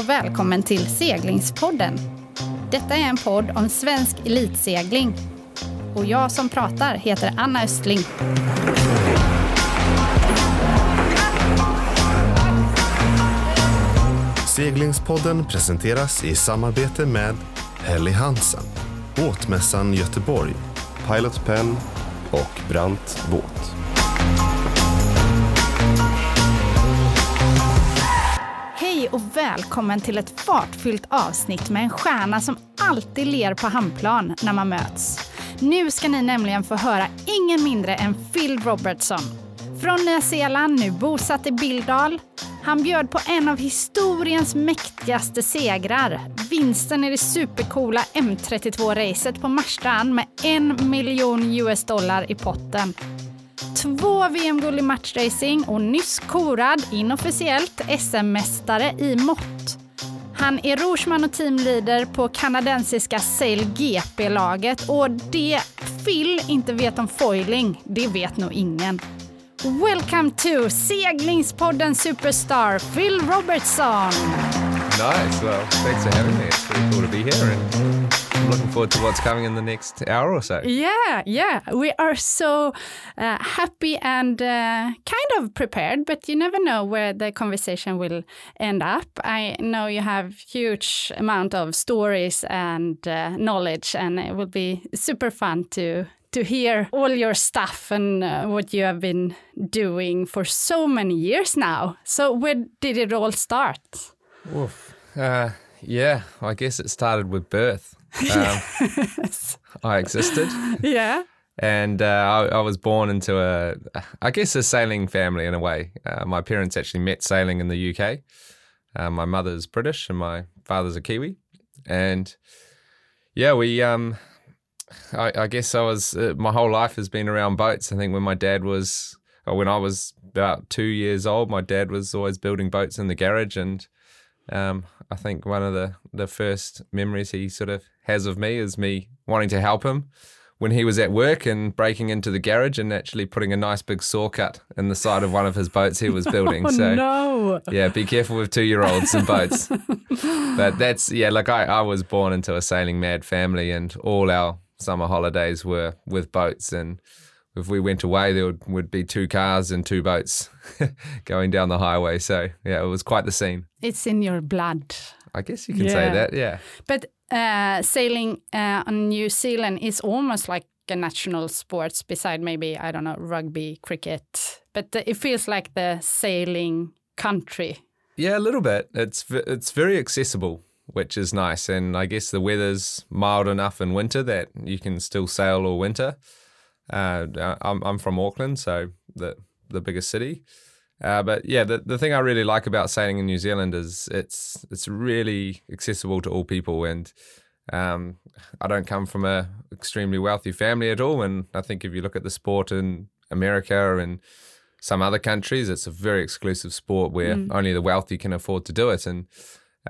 och välkommen till Seglingspodden. Detta är en podd om svensk elitsegling. Och jag som pratar heter Anna Östling. Seglingspodden presenteras i samarbete med Helly Hansen, Båtmässan Göteborg, Pilot Pen och Brant Båt. Och välkommen till ett fartfyllt avsnitt med en stjärna som alltid ler på handplan när man möts. Nu ska ni nämligen få höra ingen mindre än Phil Robertson. Från Nya Zeeland, nu bosatt i Bildal. Han bjöd på en av historiens mäktigaste segrar. Vinsten i det supercoola M32-racet på Marstrand med en miljon US dollar i potten. Två VM-guld i matchracing och nyss korad inofficiellt SM-mästare i mått. Han är rorsman och teamleader på kanadensiska Sail GP-laget och det Phil inte vet om foiling, det vet nog ingen. Welcome to seglingspodden superstar Phil Robertson! Nice. Well, thanks for having me. It's pretty cool to be here, and I'm looking forward to what's coming in the next hour or so. Yeah, yeah. We are so uh, happy and uh, kind of prepared, but you never know where the conversation will end up. I know you have huge amount of stories and uh, knowledge, and it will be super fun to to hear all your stuff and uh, what you have been doing for so many years now. So where did it all start? Oof. Uh, yeah, I guess it started with birth. Um, I existed, Yeah. and uh, I, I was born into a, I guess, a sailing family in a way. Uh, my parents actually met sailing in the UK. Uh, my mother's British and my father's a Kiwi, and yeah, we. Um, I, I guess I was. Uh, my whole life has been around boats. I think when my dad was, or when I was about two years old, my dad was always building boats in the garage, and um, I think one of the, the first memories he sort of has of me is me wanting to help him when he was at work and breaking into the garage and actually putting a nice big saw cut in the side of one of his boats he was building. Oh so no. yeah, be careful with two year olds and boats. but that's yeah, like I, I was born into a sailing mad family and all our summer holidays were with boats and if we went away there would, would be two cars and two boats going down the highway. So yeah, it was quite the scene. It's in your blood. I guess you can say that, yeah. But uh, sailing uh, on New Zealand is almost like a national sports beside maybe, I don't know, rugby, cricket. But uh, it feels like the sailing country. Yeah, a little bit. It's it's very accessible, which is nice, and I guess the weather's mild enough in winter that you can still sail all winter. Uh, I'm I'm from Auckland, so the the biggest city. Uh, but yeah, the, the thing I really like about sailing in New Zealand is it's it's really accessible to all people, and um, I don't come from a extremely wealthy family at all. And I think if you look at the sport in America and some other countries, it's a very exclusive sport where only the wealthy can afford to do it. And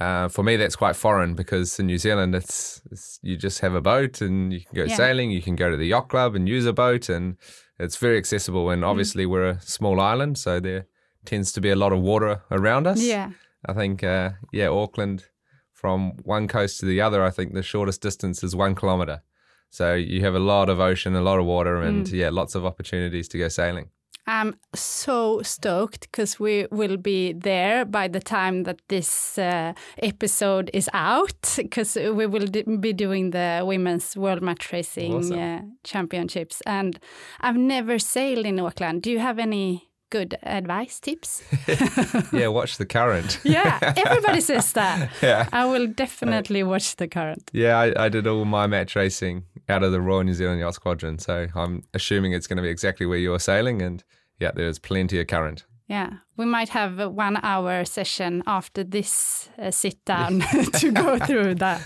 uh, for me, that's quite foreign because in New Zealand, it's, it's you just have a boat and you can go Yeah. sailing, you can go to the yacht club and use a boat, and it's very accessible. And obviously, we're a small island, so there tends to be a lot of water around us. Yeah. I think, uh, yeah, Auckland from one coast to the other, I think the shortest distance is one kilometre. So you have a lot of ocean, a lot of water, and yeah, lots of opportunities to go sailing. I'm so stoked because we will be there by the time that this uh, episode is out because we will d- be doing the women's world match racing Awesome. uh, championships and I've never sailed in Auckland. Do you have any good advice tips? yeah, watch the current. yeah, everybody says that. Yeah. I will definitely watch the current. Yeah, I, I did all my match racing out of the Royal New Zealand Yacht Squadron, so I'm assuming it's going to be exactly where you're sailing, and yeah, there's plenty of current. Yeah, we might have a one hour session after this uh, sit down to go through that.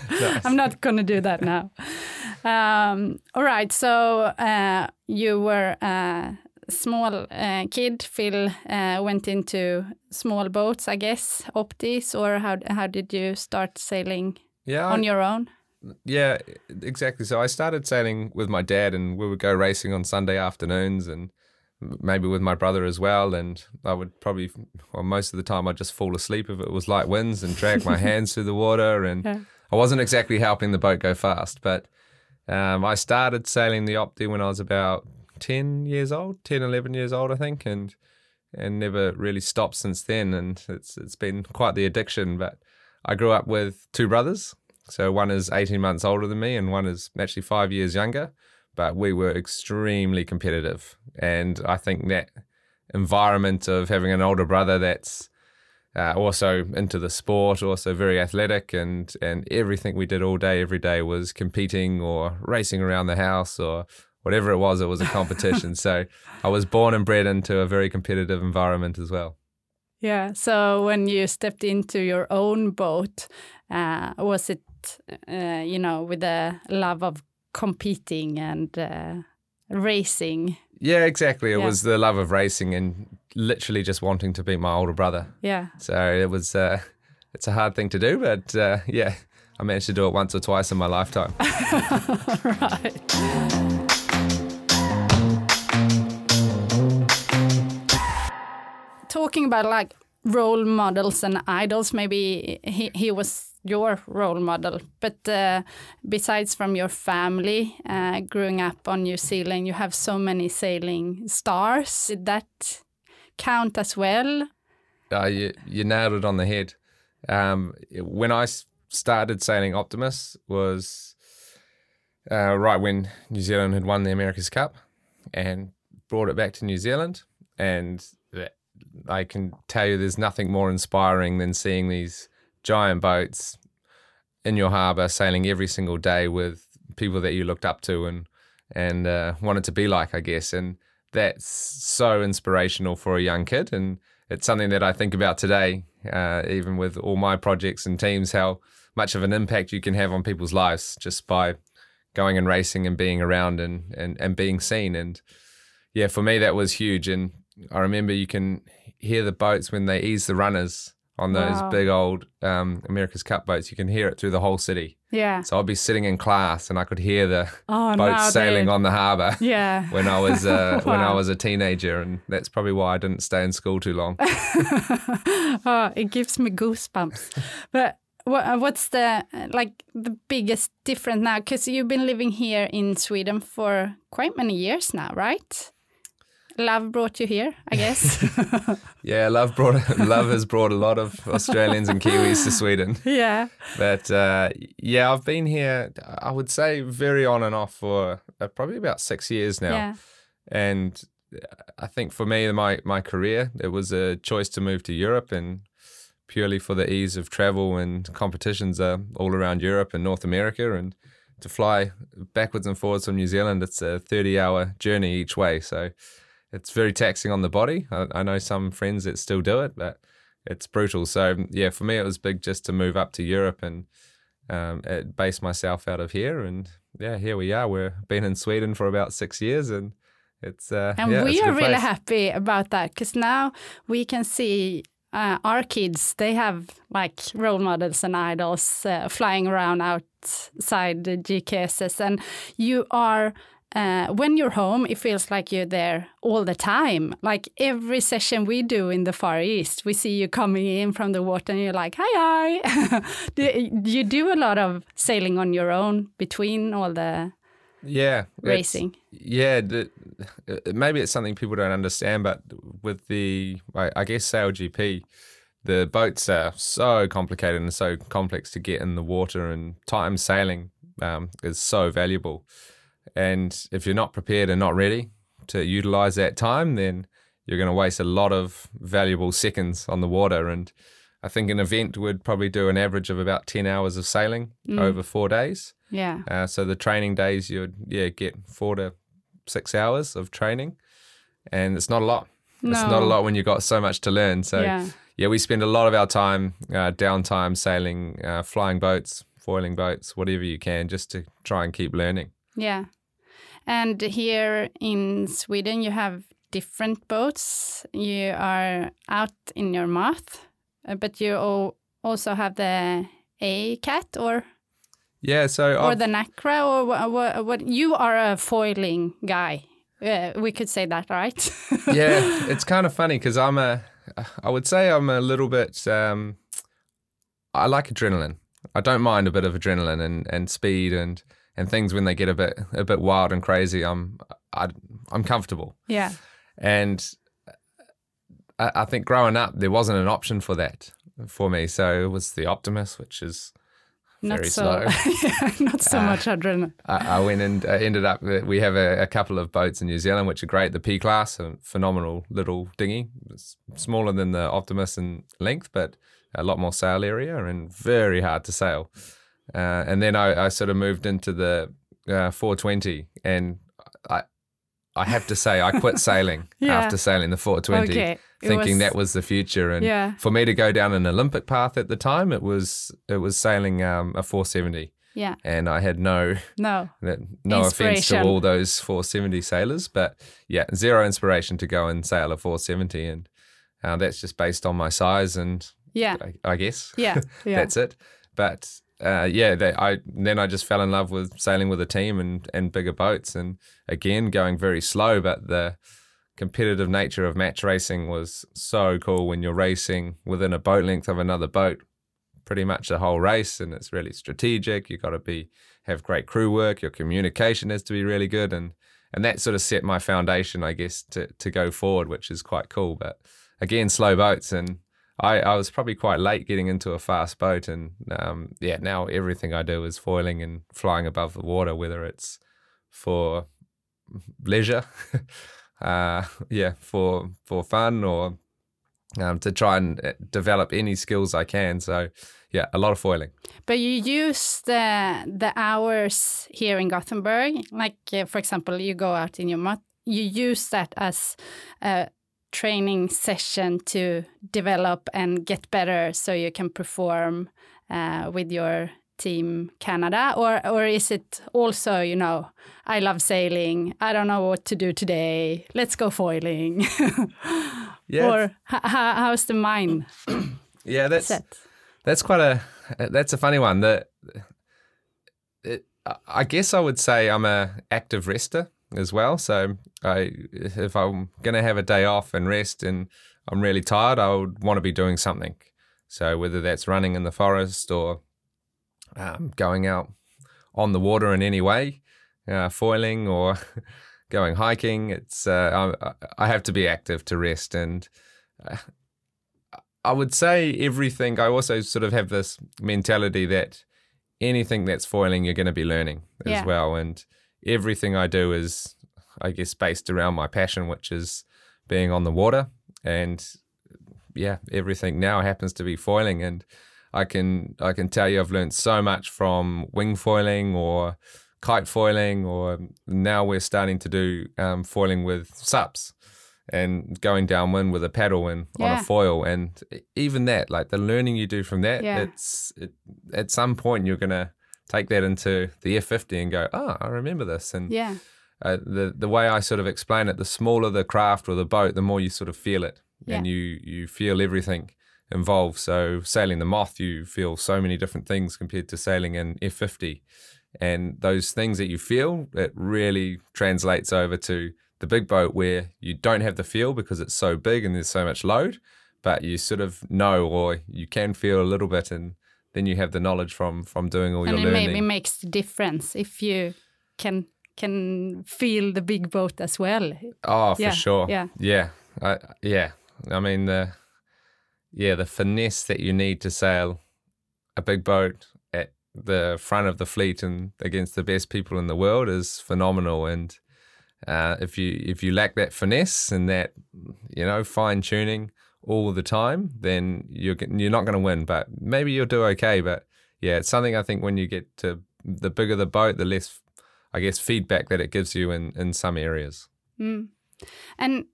I'm not going to do that now. Um, all right, so uh, you were a small uh, kid. Phil uh, went into small boats, I guess, optis, or how, how did you start sailing Yeah, on I- your own? Yeah, exactly. So I started sailing with my dad, and we would go racing on Sunday afternoons. And maybe with my brother as well. And I would probably, well, most of the time I'd just fall asleep if it was light winds and drag my hands through the water. And Yeah. I wasn't exactly helping the boat go fast. But um, I started sailing the Opti when I was about 10 years old, 10, 11 years old, I think. And and never really stopped since then. And it's it's been quite the addiction. But I grew up with two brothers. So one is 18 months older than me and one is actually five years younger. But we were extremely competitive. And I think that environment of having an older brother that's uh, also into the sport, also very athletic, and, and everything we did all day, every day was competing or racing around the house or whatever it was, it was a competition. so I was born and bred into a very competitive environment as well. Yeah. So when you stepped into your own boat, uh, was it, uh, you know, with a love of competing and uh, racing? Yeah, exactly. It Yeah. was the love of racing and literally just wanting to be my older brother. Yeah. So it was, uh, it's a hard thing to do, but uh, yeah, I managed to do it once or twice in my lifetime. right. Talking about like role models and idols, maybe he, he was your role model. But uh, besides from your family, uh, growing up on New Zealand, you have so many sailing stars. Did that count as well? Uh, you, you nailed it on the head. Um, I started sailing Optimists was uh, right when New Zealand had won the America's Cup and brought it back to New Zealand. And I can tell you there's nothing more inspiring than seeing these giant boats in your harbour sailing every single day with people that you looked up to and and uh, wanted to be like, I guess. And that's so inspirational for a young kid. And it's something that I think about today, uh, even with all my projects and teams, how much of an impact you can have on people's lives just by going and racing and being around and, and, and being seen. And yeah, for me, that was huge. And I remember you can hear the boats when they ease the runners on those Wow. big old um, America's Cup boats. You can hear it through the whole city. Yeah. So I'd be sitting in class and I could hear the Oh, boats now sailing they- on the harbour Yeah. when I was uh, when I was a teenager, and that's probably why I didn't stay in school too long. oh, it gives me goosebumps. but what, what's the like the biggest difference now? Because you've been living here in Sweden for quite many years now, right? Love brought you here, I guess. yeah, love brought love has brought a lot of Australians and Kiwis to Sweden. yeah. But uh, yeah, I've been here. I would say very on and off for uh, probably about six years now. Yeah. and I think for me, my my career, it was a choice to move to Europe, and purely for the ease of travel and competitions are all around Europe and North America, and to fly backwards and forwards from New Zealand, it's a thirty-hour journey each way, so it's very taxing on the body. I, I know some friends that still do it, but it's brutal. So yeah, for me, it was big just to move up to Europe and um, base myself out of here, and yeah, here we are. We've been in Sweden for about six years, and it's uh, And yeah, we are really place. happy about that because now we can see uh, our kids, they have like role models and idols uh, flying around outside the GKSS. And you are, uh, when you're home, it feels like you're there all the time. Like every session we do in the Far East, we see you coming in from the water and you're like, hi, hi. do you do a lot of sailing on your own between all the Yeah, racing? Yeah, the, uh, maybe it's something people don't understand, but with the, I, I guess, Sail GP, the boats are so complicated and so complex to get in the water, and time sailing um, is so valuable. And if you're not prepared and not ready to utilize that time, then you're going to waste a lot of valuable seconds on the water. And I think an event would probably do an average of about 10 hours of sailing over four days. Yeah. Uh, so the training days, you would yeah get four to six hours of training, and it's not a lot. No. It's not a lot when you've got so much to learn. So Yeah. yeah, we spend a lot of our time uh, downtime sailing, uh, flying boats, foiling boats, whatever you can, just to try and keep learning. Yeah. And here in Sweden, you have different boats. You are out in your moth, uh, but you also have the A cat or Yeah, so or I've- the Nacra or what, what, what? You are a foiling guy. Uh, we could say that, right? yeah, it's kind of funny because I'm a, I would say I'm a little bit, um, I like adrenaline. I don't mind a bit of adrenaline and, and speed and, and things when they get a bit a bit wild and crazy. I'm I, I'm comfortable. Yeah. And I, I think growing up there wasn't an option for that for me. So it was the Optimist, which is not very so, slow. yeah, not so Uh, much adrenaline. I, I went and uh, ended up. We have a, a couple of boats in New Zealand which are great. The P class, a phenomenal little dinghy, it's smaller than the Optimist in length, but a lot more sail area and very hard to sail. Uh, and then I, I sort of moved into the uh, 420, and I I have to say I quit sailing Yeah. after sailing the 420, Okay. Thinking was- that was the future. And Yeah. for me to go down an Olympic path at the time, it was it was sailing um, a 470 Yeah. and I had no No. no offense to all those 470 sailors, but yeah, zero inspiration to go and sail a 470, and uh, that's just based on my size and Yeah. I, I guess Yeah. Yeah. that's it. But uh, yeah, they, I then I just fell in love with sailing with a team and and bigger boats, and again going very slow, but the competitive nature of match racing was so cool when you're racing within a boat length of another boat pretty much the whole race. And it's really strategic. You got to be have great crew work. Your communication has to be really good. And and that sort of set my foundation i guess to to go forward which is quite cool. But again slow boats and I, I was probably quite late getting into a fast boat and um, yeah now everything i do is foiling and flying above the water whether it's for leisure uh, yeah for for fun or um, to try and uh, develop any skills I can. So yeah, a lot of foiling. But you use the the hours here in Gothenburg, like uh, for example, you go out in your you use that as a training session to develop and get better, so you can perform uh, with your team Canada, or or is it also you know I love sailing, I don't know what to do today, let's go foiling, Yeah, or how's the mind yeah, that's set? that's quite a that's a funny one. That I guess I would say I'm a active rester as well. So I if I'm gonna have a day off and rest and I'm really tired, I would want to be doing something. So whether that's running in the forest or um, going out on the water in any way, uh, foiling or going hiking, it's uh, I, I have to be active to rest and. Uh, I would say everything. I also sort of have this mentality that anything that's foiling, you're going to be learning as Yeah. well. And everything I do is, I guess, based around my passion, which is being on the water. And yeah, everything now happens to be foiling. And I can I can tell you, I've learned so much from wing foiling or kite foiling, or now we're starting to do um, foiling with sups and going downwind with a paddle and on a foil and even that like the learning you do from that Yeah. it's it, at some point you're gonna take that into the F50 and go oh I remember this. And Yeah, uh, the the way I sort of explain it the smaller the craft or the boat the more you sort of feel it and you you feel everything involved. So sailing the moth you feel so many different things compared to sailing in F50 and those things that you feel it really translates over to the big boat where you don't have the feel because it's so big and there's so much load but you sort of know or you can feel a little bit and then you have the knowledge from from doing all and your it learning maybe makes the difference if you can can feel the big boat as well. Oh, for Yeah, sure. yeah. Yeah. I, yeah. I mean the yeah, the finesse that you need to sail a big boat at the front of the fleet and against the best people in the world is phenomenal and uh, if you if you lack that finesse and that you know fine tuning all the time, then you're you're not going to win. But maybe you'll do okay. But yeah, it's something I think when you get to the bigger the boat, the less I guess feedback that it gives you in in some areas. Mm. And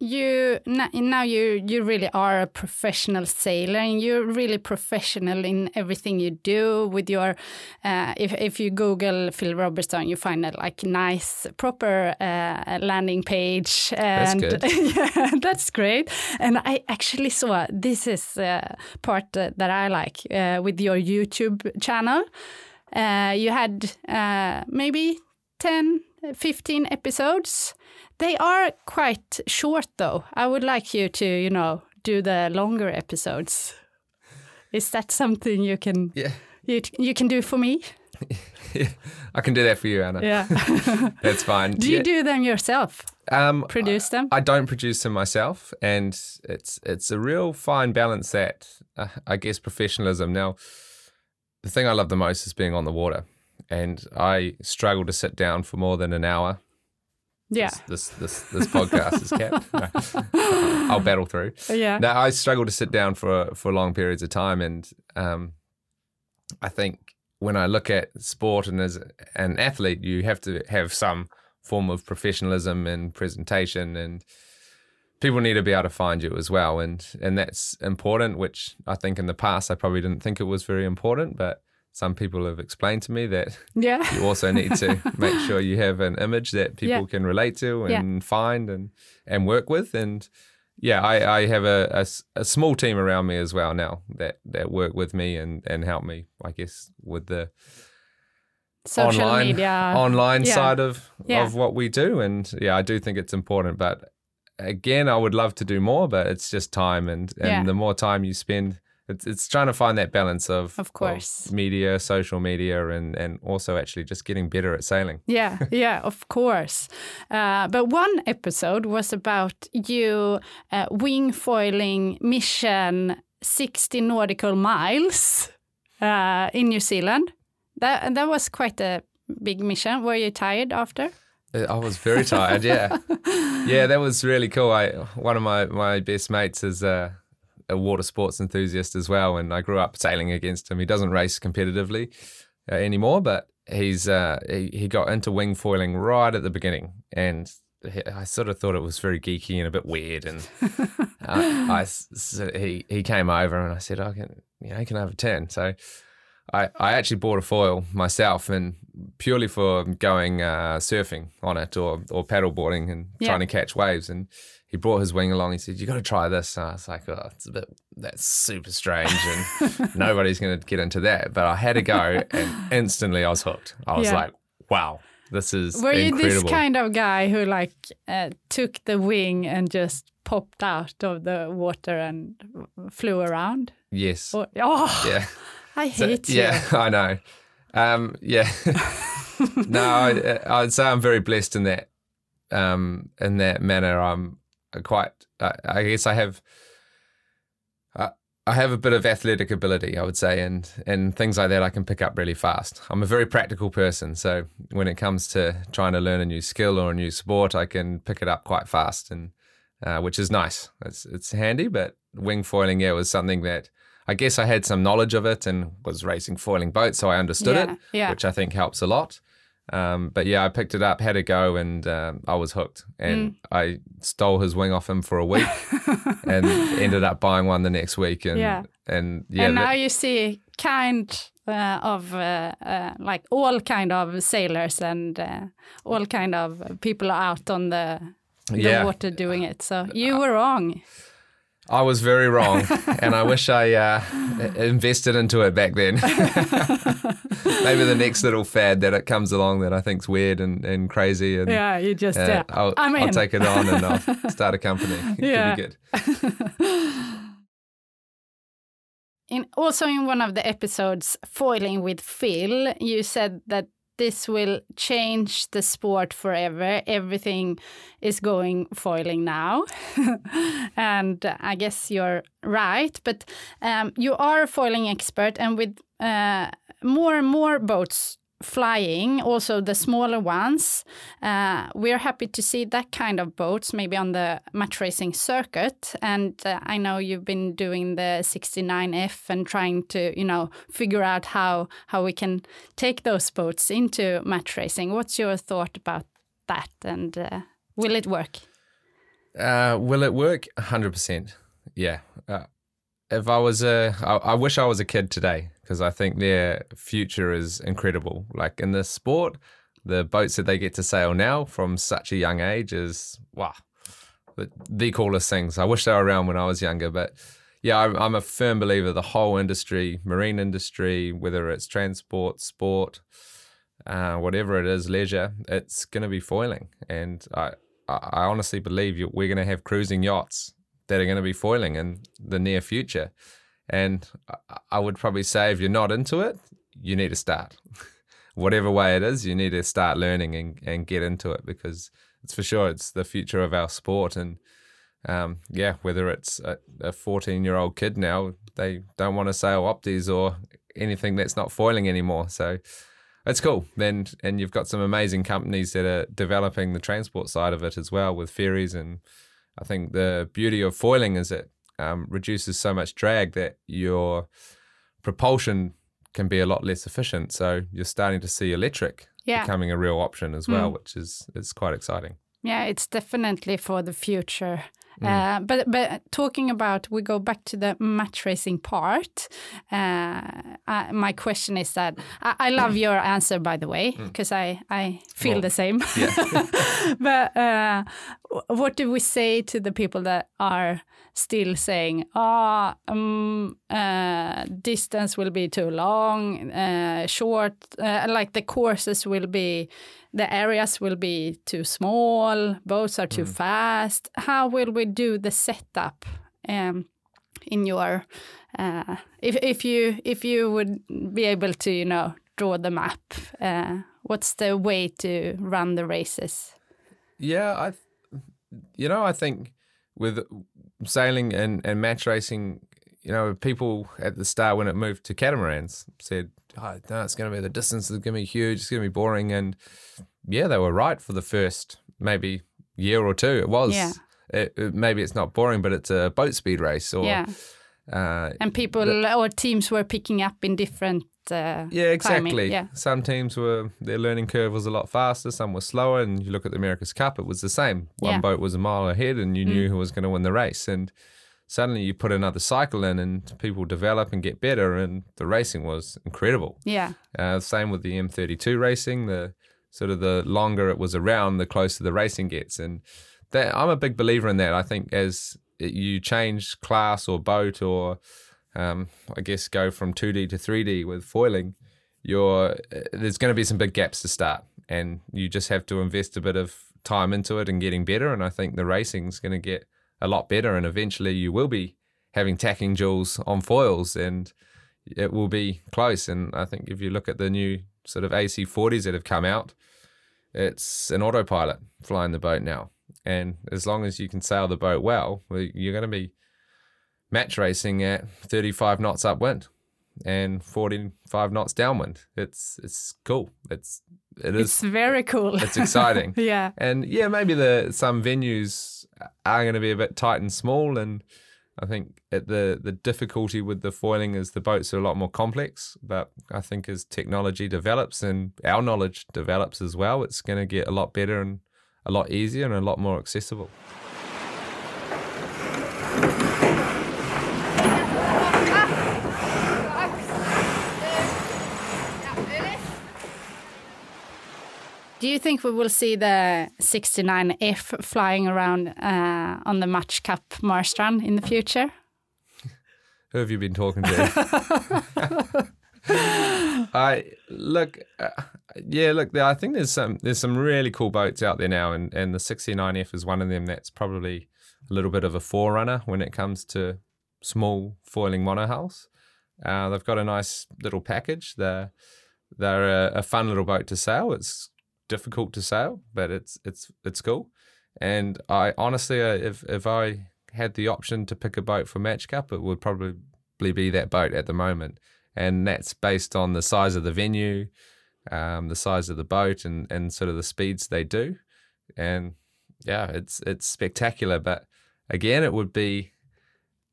you now you you really are a professional sailor and you're really professional in everything you do with your uh, if if you google phil robertson you find a like nice proper uh, landing page and good. yeah that's great and i actually saw this is uh, part that i like uh, with your youtube channel uh, you had uh, maybe 10, 15 episodes. They are quite short, though. I would like you to, you know, do the longer episodes. Is that something you can Yeah. you, you can do for me? I can do that for you, Anna. Yeah. That's fine. do you do them yourself? um, Produce them? I don't produce them myself, and it's it's a real fine balance that uh, I guess professionalism. Now, the thing I love the most is being on the water, and I struggle to sit down for more than an hour. Yeah. This this this podcast is kept. No. I'll battle through. Yeah. Now I struggle to sit down for for long periods of time, and um, I think when I look at sport and as an athlete, you have to have some form of professionalism and presentation, and people need to be able to find you as well, and and that's important. Which I think in the past I probably didn't think it was very important, but some people have explained to me that Yeah. you also need to make sure you have an image that people Yeah. can relate to Yeah. and find and and work with and yeah I, I have a small team around me as well now that that work with me and and help me I guess with the Social online media. online yeah. side of Yeah. of what we do and yeah I do think it's important but again I would love to do more but it's just time and and Yeah. the more time you spend it's, it's trying to find that balance of, Of course. media social media and and also actually just getting better at sailing Yeah, yeah, of course. Uh, but one episode was about you uh, wing foiling mission 60 nautical miles uh, in New Zealand. That that was quite a big mission. Were you tired after? Uh, I was very tired. Yeah, yeah, that was really cool. I one of my my best mates is a, a water sports enthusiast as well, and I grew up sailing against him. He doesn't race competitively uh, anymore, but he's uh, he, he got into wing foiling right at the beginning, and he, I sort of thought it was very geeky and a bit weird. And uh, I s- s- he he came over and I said, I can you know can I have a turn? So. I, I actually bought a foil myself and purely for going uh, surfing on it or, or paddleboarding and Yeah. trying to catch waves. And he brought his wing along. He said, You got to try this. And I was like, Oh, it's a bit, that's super strange. And nobody's going to get into that. But I had to go and instantly I was hooked. I was Yeah. like, Wow, this is Were you incredible. this kind of guy who like uh, took the wing and just popped out of the water and flew around? yes. Or, oh, yeah. I So- hate you. yeah, I know. Um, yeah. no, I, I'd say I'm very blessed in that, um, in that manner. I'm quite. I, I guess I have. I, I have a bit of athletic ability, I would say, and and things like that I can pick up really fast. I'm a very practical person, so when it comes to trying to learn a new skill or a new sport, I can pick it up quite fast, and uh, which is nice. It's it's handy, but wing foiling, yeah, was something that I guess I had some knowledge of it and was racing foiling boats, so I understood Yeah, it, yeah. which I think helps a lot. Um, but yeah, I picked it up, had a go, and um, I was hooked. And Mm. I stole his wing off him for a week, and ended up buying one the next week. And Yeah. and yeah, and that- now you see kind uh, of uh, uh, like all kind of sailors and uh, all kind of people out on the, the Yeah. water doing it. So you were wrong. I was very wrong, and I wish I uh, invested into it back then. Maybe the next little fad that it comes along that I think's weird and, and crazy, and Yeah, you just uh, yeah. I'll, I'm I'll in. take it on and I'll start a company. It Yeah. could be good. in also in one of the episodes foiling with phil you said that this will change the sport forever. Everything is going foiling now. And i guess you're right but um, you are a foiling expert and with uh, more and more boats flying, also the smaller ones. Uh, we're happy to see that kind of boats, maybe on the match racing circuit. And uh, I know you've been doing the 69F and trying to, you know, figure out how how we can take those boats into match racing. What's your thought about that? And uh, will it work? Uh, will it work? 100%. Yeah. Uh, if I was a, I, I wish I was a kid today because I think their future is incredible. Like in this sport, the boats that they get to sail now from such a young age is, wow, the, the coolest things. I wish they were around when I was younger, but yeah, I'm, I'm a firm believer the whole industry, marine industry, whether it's transport, sport, uh, whatever it is, leisure, it's going to be foiling. And I, I honestly believe you, we're going to have cruising yachts that are going to be foiling in the near future. And I would probably say if you're not into it, you need to start. Whatever way it is, you need to start learning and, and get into it because it's for sure it's the future of our sport. And um, yeah, whether it's a 14 year old kid now, they don't want to sail opties or anything that's not foiling anymore. So it's cool. Then and you've got some amazing companies that are developing the transport side of it as well with ferries. And I think the beauty of foiling is it um, reduces so much drag that your propulsion can be a lot less efficient. So you're starting to see electric yeah. becoming a real option as well, mm. which is is quite exciting. Yeah, it's definitely for the future. Mm. Uh, but but talking about, we go back to the match racing part. Uh, uh, my question is that I, I, love your answer, by the way, because mm. I I feel well, the same. Yeah. but uh, what do we say to the people that are still saying, ah, oh, um, uh, distance will be too long, uh, short, uh, like the courses will be, the areas will be too small, boats are too mm. fast. How will we do the setup um, in your, uh, if, if you if you would be able to, you know, draw the map, uh, what's the way to run the races? Yeah, I, you know, I think with sailing and, and match racing, you know, people at the start when it moved to catamarans said, oh, no, it's going to be the distance is going to be huge, it's going to be boring. And yeah, they were right for the first maybe year or two. It was. Yeah. It, it, maybe it's not boring, but it's a boat speed race. Or, yeah. Uh, and people the, or teams were picking up in different. Uh, yeah, exactly. Yeah. Some teams were their learning curve was a lot faster. Some were slower. And you look at the America's Cup, it was the same. One yeah. boat was a mile ahead, and you mm. knew who was going to win the race. And suddenly you put another cycle in, and people develop and get better. And the racing was incredible. Yeah. Uh, same with the M32 racing. The sort of the longer it was around, the closer the racing gets. And that, I'm a big believer in that. I think as you change class or boat or um, I guess go from 2D to 3D with foiling, you're, there's going to be some big gaps to start. And you just have to invest a bit of time into it and getting better. And I think the racing's going to get a lot better. And eventually you will be having tacking duels on foils and it will be close. And I think if you look at the new sort of AC40s that have come out, it's an autopilot flying the boat now. And as long as you can sail the boat well, you're going to be match racing at 35 knots upwind and 45 knots downwind. It's it's cool. It's it is It's very cool. It's exciting. yeah. And yeah, maybe the some venues are going to be a bit tight and small and I think the the difficulty with the foiling is the boats are a lot more complex, but I think as technology develops and our knowledge develops as well, it's going to get a lot better and a lot easier and a lot more accessible. Do you think we will see the 69F flying around uh, on the Match Cup Marstrand in the future? Who have you been talking to? I look, uh, yeah, look. I think there's some there's some really cool boats out there now, and and the 69F is one of them. That's probably a little bit of a forerunner when it comes to small foiling monohulls. Uh, they've got a nice little package. They're they're a, a, fun little boat to sail. It's difficult to sail, but it's it's it's cool. And I honestly, uh, if if I had the option to pick a boat for Match Cup, it would probably be that boat at the moment and that's based on the size of the venue, um, the size of the boat, and and sort of the speeds they do. And yeah, it's it's spectacular. But again, it would be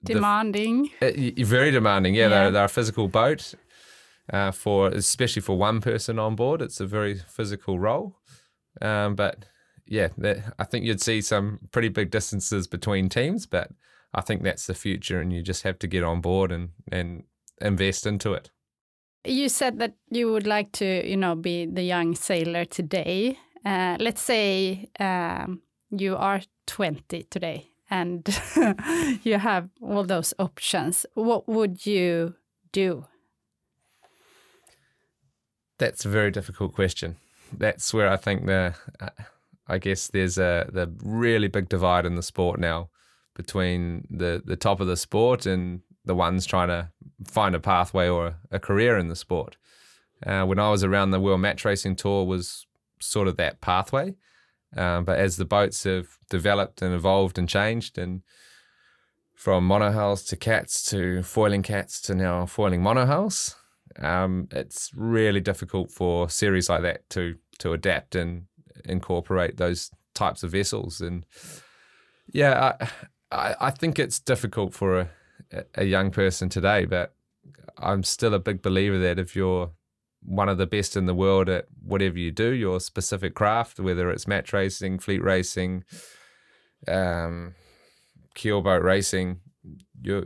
demanding. The, uh, very demanding. Yeah, yeah. They're, they're a physical boat. Uh, for especially for one person on board, it's a very physical role. Um, but yeah, that, I think you'd see some pretty big distances between teams, but I think that's the future, and you just have to get on board and and invest into it. You said that you would like to, you know, be the young sailor today. Uh, let's say um, you are 20 today and you have all those options. What would you do? That's a very difficult question. That's where I think the, uh, I guess there's a the really big divide in the sport now between the the top of the sport and the ones trying to find a pathway or a career in the sport. Uh, when I was around the World Match Racing Tour, was sort of that pathway. Um, but as the boats have developed and evolved and changed, and from monohulls to cats to foiling cats to now foiling monohulls, um, it's really difficult for series like that to to adapt and incorporate those types of vessels. And yeah, I I, I think it's difficult for a, a young person today, but I'm still a big believer that if you're one of the best in the world at whatever you do, your specific craft, whether it's match racing, fleet racing, um, keelboat racing, you're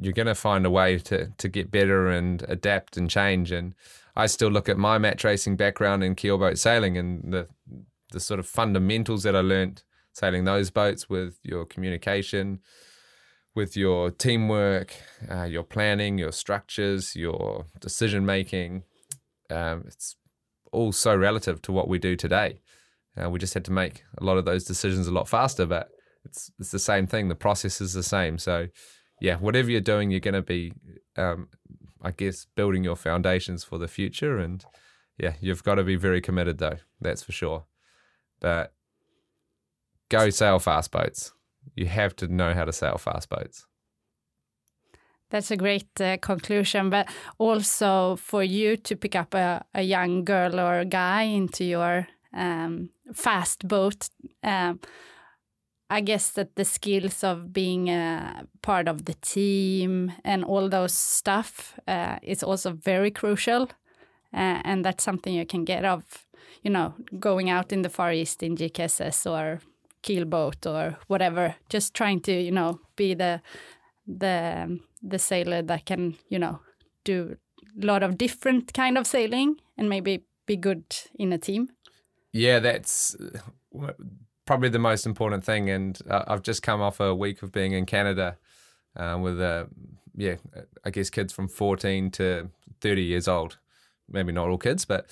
you're going to find a way to to get better and adapt and change. And I still look at my match racing background in keelboat sailing and the the sort of fundamentals that I learned sailing those boats with your communication, with your teamwork, uh, your planning, your structures, your decision making. Um, it's all so relative to what we do today. Uh, we just had to make a lot of those decisions a lot faster, but it's it's the same thing. The process is the same. So, yeah, whatever you're doing, you're going to be, um, I guess, building your foundations for the future. And yeah, you've got to be very committed, though. That's for sure. But go sail fast boats. You have to know how to sail fast boats. That's a great uh, conclusion, but also for you to pick up a, a young girl or guy into your um, fast boat. Um, I guess that the skills of being a part of the team and all those stuff uh, is also very crucial, uh, and that's something you can get of, you know, going out in the Far East in GKSS or keelboat or whatever. Just trying to, you know, be the the the sailor that can, you know, do a lot of different kind of sailing and maybe be good in a team. Yeah, that's uh, probably the most important thing. And uh, I've just come off a week of being in Canada uh, with, uh, yeah, I guess kids from 14 to 30 years old. Maybe not all kids, but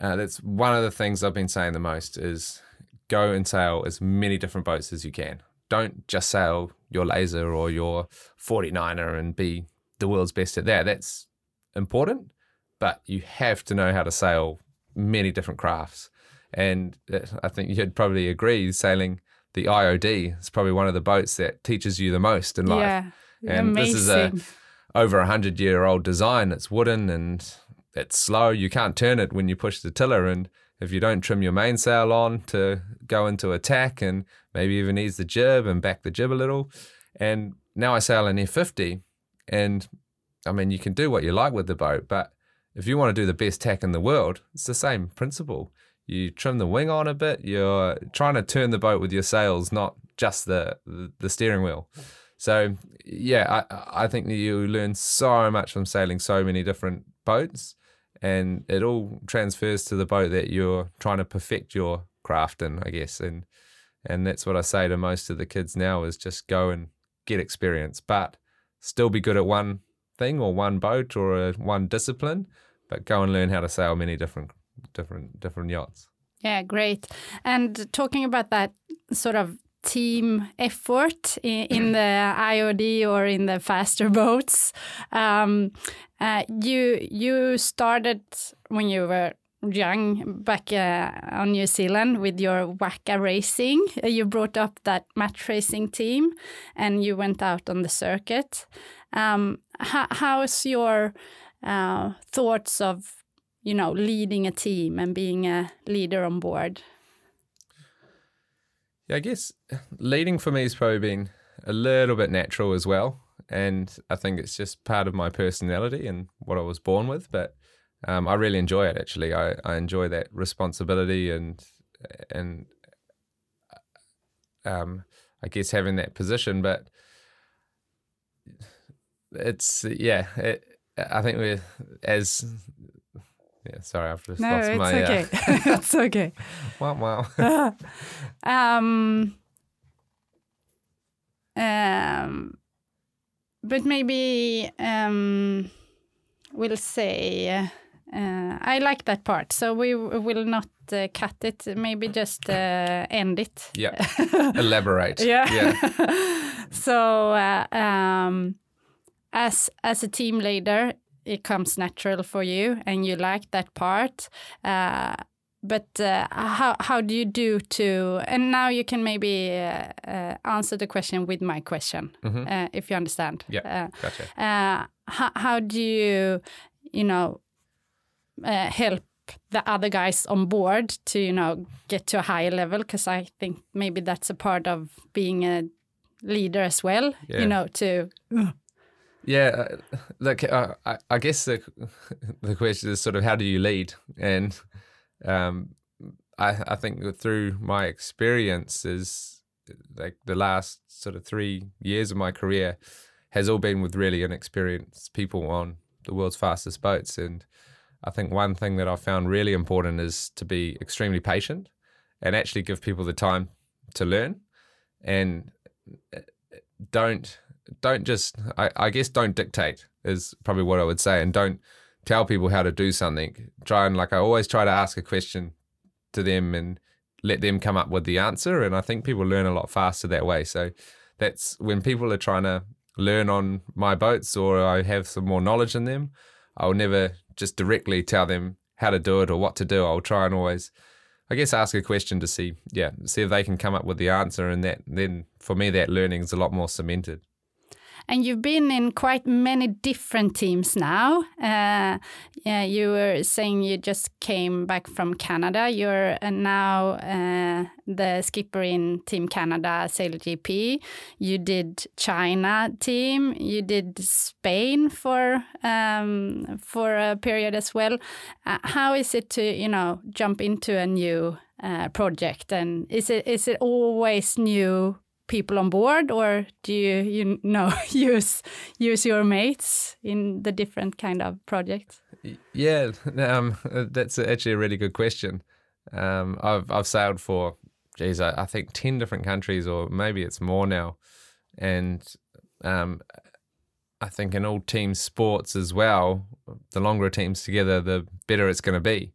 uh, that's one of the things I've been saying the most is go and sail as many different boats as you can. Don't just sail your laser or your 49er and be the world's best at that. That's important, but you have to know how to sail many different crafts. And uh, I think you'd probably agree, sailing the IOD is probably one of the boats that teaches you the most in life. Yeah, and amazing. this is a over a hundred year old design. It's wooden and it's slow. You can't turn it when you push the tiller, and if you don't trim your mainsail on to go into a tack and maybe even ease the jib and back the jib a little. And now I sail an F50, and I mean, you can do what you like with the boat, but if you want to do the best tack in the world, it's the same principle. You trim the wing on a bit, you're trying to turn the boat with your sails, not just the, the, steering wheel. So, yeah, I, I think that you learn so much from sailing so many different boats and it all transfers to the boat that you're trying to perfect your craft in, I guess. And and that's what I say to most of the kids now is just go and get experience, but still be good at one thing or one boat or a, one discipline, but go and learn how to sail many different different different yachts. Yeah, great. And talking about that sort of team effort in, in the IOD or in the faster boats. Um, uh, you you started when you were young back uh, on New Zealand with your Waka Racing. Uh, you brought up that match racing team, and you went out on the circuit. Um, how, how's your uh, thoughts of you know leading a team and being a leader on board? Yeah, I guess leading for me has probably been a little bit natural as well. And I think it's just part of my personality and what I was born with. But um, I really enjoy it actually. I, I enjoy that responsibility and and um, I guess having that position. But it's yeah, it, I think we're as yeah, sorry, I've just no, lost it's my. okay. Uh, it's okay. wow, wow. um, um, but maybe um, we'll say uh, I like that part. So we will not uh, cut it. Maybe just uh, end it. Yeah. Elaborate. Yeah. Yeah. so uh, um, as as a team leader, it comes natural for you, and you like that part. Uh, but uh, how how do you do to? And now you can maybe uh, uh, answer the question with my question, uh, if you understand. Yeah. Gotcha. uh, how, how do you, you know, uh, help the other guys on board to, you know, get to a higher level? Because I think maybe that's a part of being a leader as well. Yeah. You know, to Yeah, uh, look, uh, I, I guess the the question is sort of how do you lead, and um, I I think through my experiences, like the last sort of three years of my career, has all been with really inexperienced people on the world's fastest boats, and I think one thing that I found really important is to be extremely patient and actually give people the time to learn, and uh, don't don't just I, I guess don't dictate is probably what I would say and don't tell people how to do something. Try and like I always try to ask a question to them and let them come up with the answer and I think people learn a lot faster that way. So that's when people are trying to learn on my boats or I have some more knowledge in them, I'll never just directly tell them how to do it or what to do. I'll try and always I guess ask a question to see, yeah, see if they can come up with the answer, and that then for me that learning is a lot more cemented. And you've been in quite many different teams now. Uh, yeah, you were saying you just came back from Canada. You're uh, now uh, the skipper in Team Canada Sail GP. You did China team. You did Spain for um, for a period as well. Uh, how is it to you know jump into a new uh, project? And is it is it always new people on board or do you you know use use your mates in the different kind of projects? Yeah um, that's actually a really good question. Um, I've, I've sailed for geez I, I, think 10 different countries or maybe it's more now. And um, I think in all team sports as well the longer a team's together the better it's going to be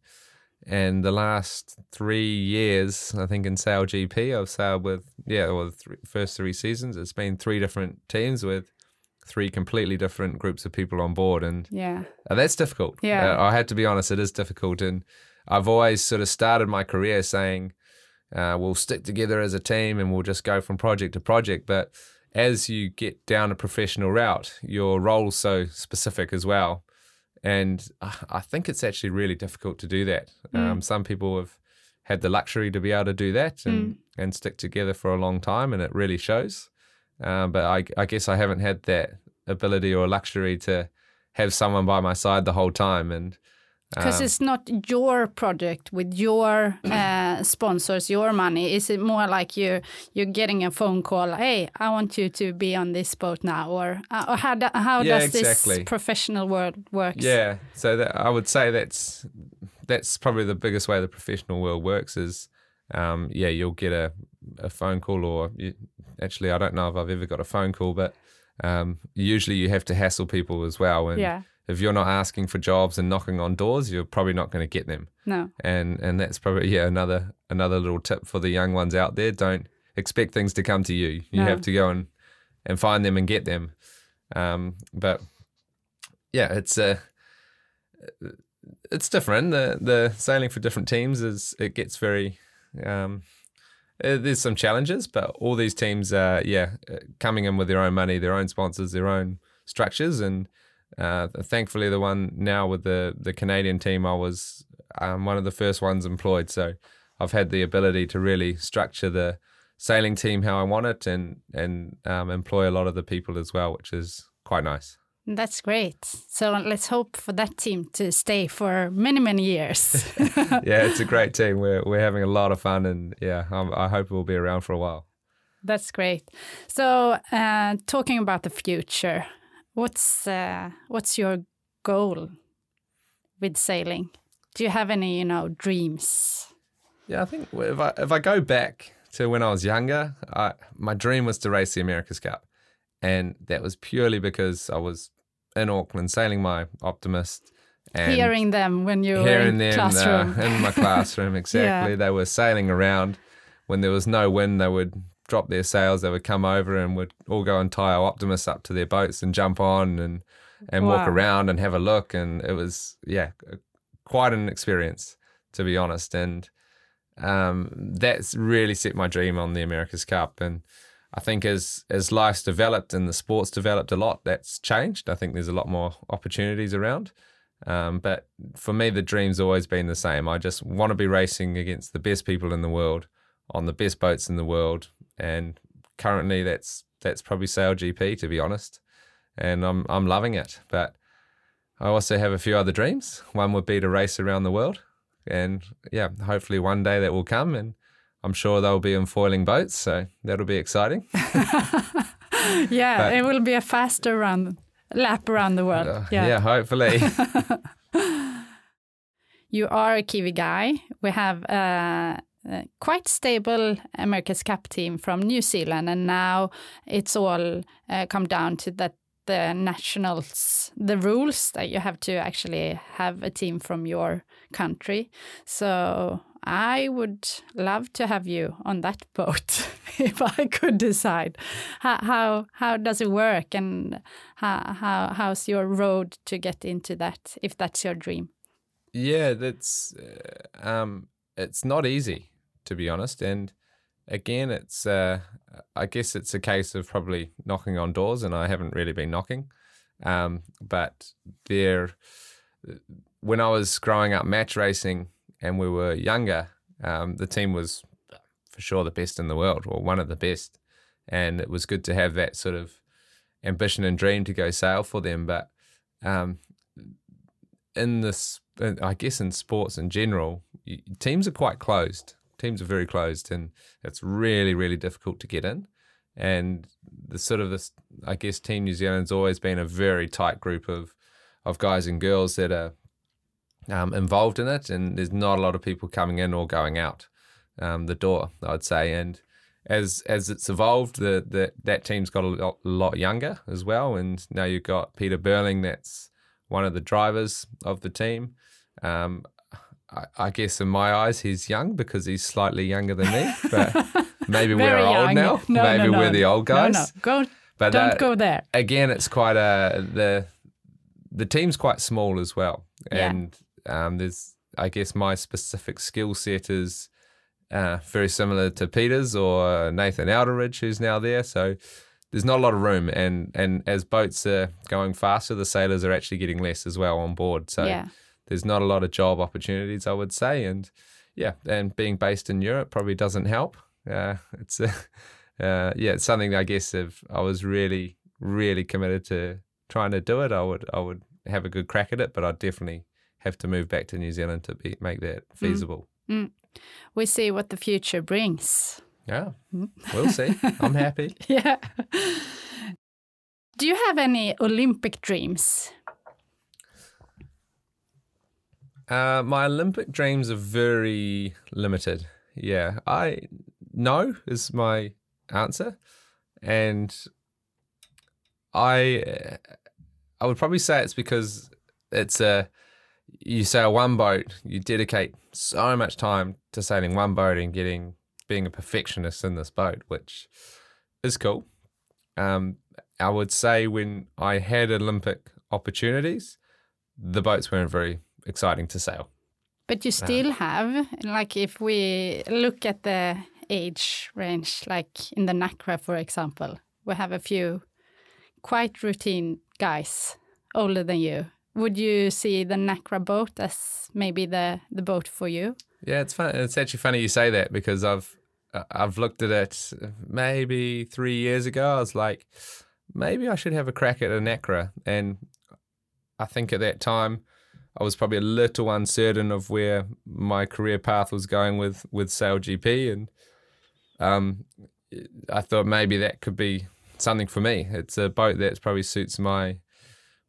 and the last three years, I think in Sail GP, I've sailed with, yeah, well, the three, first three seasons, it's been three different teams with three completely different groups of people on board. And yeah, uh, that's difficult. Yeah. Uh, I had to be honest, it is difficult. And I've always sort of started my career saying, uh, we'll stick together as a team and we'll just go from project to project. But as you get down a professional route, your role's so specific as well and I think it's actually really difficult to do that. Mm. Um, some people have had the luxury to be able to do that and, mm. and stick together for a long time, and it really shows. Um, but I, I, guess I haven't had that ability or luxury to have someone by my side the whole time. And because um, it's not your project with your uh, sponsors, your money. Is it more like you're you're getting a phone call? Hey, I want you to be on this boat now, or, uh, or how do, how yeah, does exactly. this professional world work? Yeah, so that, I would say that's that's probably the biggest way the professional world works. Is um, yeah, you'll get a a phone call, or you, actually, I don't know if I've ever got a phone call, but um, usually you have to hassle people as well, and yeah if you're not asking for jobs and knocking on doors, you're probably not going to get them. No. And and that's probably yeah another another little tip for the young ones out there. Don't expect things to come to you. You No. have to go and and find them and get them. Um, but yeah, it's uh, it's different. The the sailing for different teams is it gets very um, uh, there's some challenges, but all these teams are yeah uh, coming in with their own money, their own sponsors, their own structures, and uh, thankfully the one now with the the Canadian team, I was um, one of the first ones employed, so I've had the ability to really structure the sailing team how I want it, and and um, employ a lot of the people as well, which is quite nice. That's great. So let's hope for that team to stay for many, many years. yeah, it's a great team. We're we're having a lot of fun, and yeah, I'm, i hope we'll be around for a while. That's great. So, uh, talking about the future, what's uh, what's your goal with sailing? Do you have any, you know, dreams? Yeah, I think if I if I go back to when I was younger, I, my dream was to race the America's Cup, and that was purely because I was in Auckland sailing my Optimist, And Hearing them when you were in them classroom. Uh, in my classroom, exactly. They were sailing around. When there was no wind, they would drop their sails. They would come over and would all go and tie our Optimists up to their boats and jump on and and walk around and have a look. And it was yeah, quite an experience to be honest. And um, that's really set my dream on the America's Cup. And I think as as life's developed and the sports developed a lot, that's changed. I think there's a lot more opportunities around. Um, but for me, the dream's always been the same. I just want to be racing against the best people in the world on the best boats in the world, and currently that's that's probably Sail GP to be honest, and I'm I'm loving it. But I also have a few other dreams. One would be to race around the world, and yeah, hopefully one day that will come, and I'm sure they'll be in foiling boats, so that'll be exciting. yeah, But- it will be a faster run lap around the world. Uh, yeah. yeah, hopefully. You are a Kiwi guy. We have a quite stable America's Cup team from New Zealand, and now it's all uh, come down to that the nationals, the rules that you have to actually have a team from your country. So I would love to have you on that boat if I could decide. How how, how does it work, and how, how how's your road to get into that if that's your dream? Yeah, that's uh, um, it's not easy to be honest, and again, it's uh, I guess it's a case of probably knocking on doors, and I haven't really been knocking. Um, but there, when I was growing up match racing and we were younger, um, the team was for sure the best in the world, or one of the best, and it was good to have that sort of ambition and dream to go sail for them. But um, in this, I guess in sports in general, teams are quite closed. Teams are very closed, and it's really, really difficult to get in. And the sort of this, I guess, Team New Zealand's always been a very tight group of of guys and girls that are um, involved in it, and there's not a lot of people coming in or going out um, the door. I'd say, and as as it's evolved, the, the that team's got a lot, lot younger as well, and now you've got Peter Burling, that's one of the drivers of the team. Um, I, I guess in my eyes, he's young because he's slightly younger than me, but maybe we're Very old now. No, maybe no, no, we're the old guys. No, no, go. But don't uh, go there. again, it's quite a the the team's quite small as well, Yeah. and um, there's I guess my specific skill set is uh, very similar to Peter's or Nathan Outteridge, who's now there. So there's not a lot of room, and and as boats are going faster, the sailors are actually getting less as well on board. So yeah, there's not a lot of job opportunities, I would say, and yeah, and being based in Europe probably doesn't help. Uh, it's uh, uh, yeah, it's something I guess if I was really, really committed to trying to do it, I would I would have a good crack at it, but I'd definitely have to move back to New Zealand to be, make that feasible. we see what the future brings. Yeah, we'll see. I'm happy. Yeah. Do you have any Olympic dreams? Uh, my Olympic dreams are very limited. Yeah, I no is my answer, and I I would probably say it's because it's a you sail one boat, you dedicate so much time to sailing one boat and getting being a perfectionist in this boat, which is cool. Um, I would say when I had Olympic opportunities, the boats weren't very exciting to sail. But you still have, like, if we look at the age range, like in the NACRA, for example, we have a few quite routine guys older than you. Would you see the NACRA boat as maybe the, the boat for you? Yeah, it's fun. It's actually funny you say that because I've uh, I've looked at it maybe three years ago. I was like, maybe I should have a crack at a Nacra, and I think at that time I was probably a little uncertain of where my career path was going with with Sail GP, and um, I thought maybe that could be something for me. It's a boat that probably suits my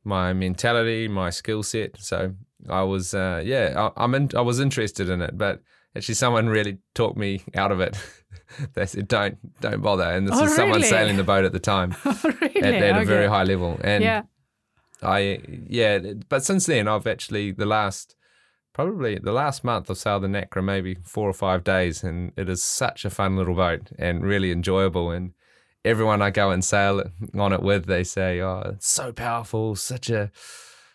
my mentality, my skill set. So I was, uh, yeah, I, I'm in, I was interested in it, but actually someone really talked me out of it. they said, "Don't, don't bother." And this Oh, is someone sailing the boat at the time really? at, at a very high level. And Yeah. I yeah, but since then I've actually the last probably the last month I've sailed the Nacra maybe four or five days, and it is such a fun little boat and really enjoyable. And everyone I go and sail on it with, they say, "Oh, it's so powerful, such a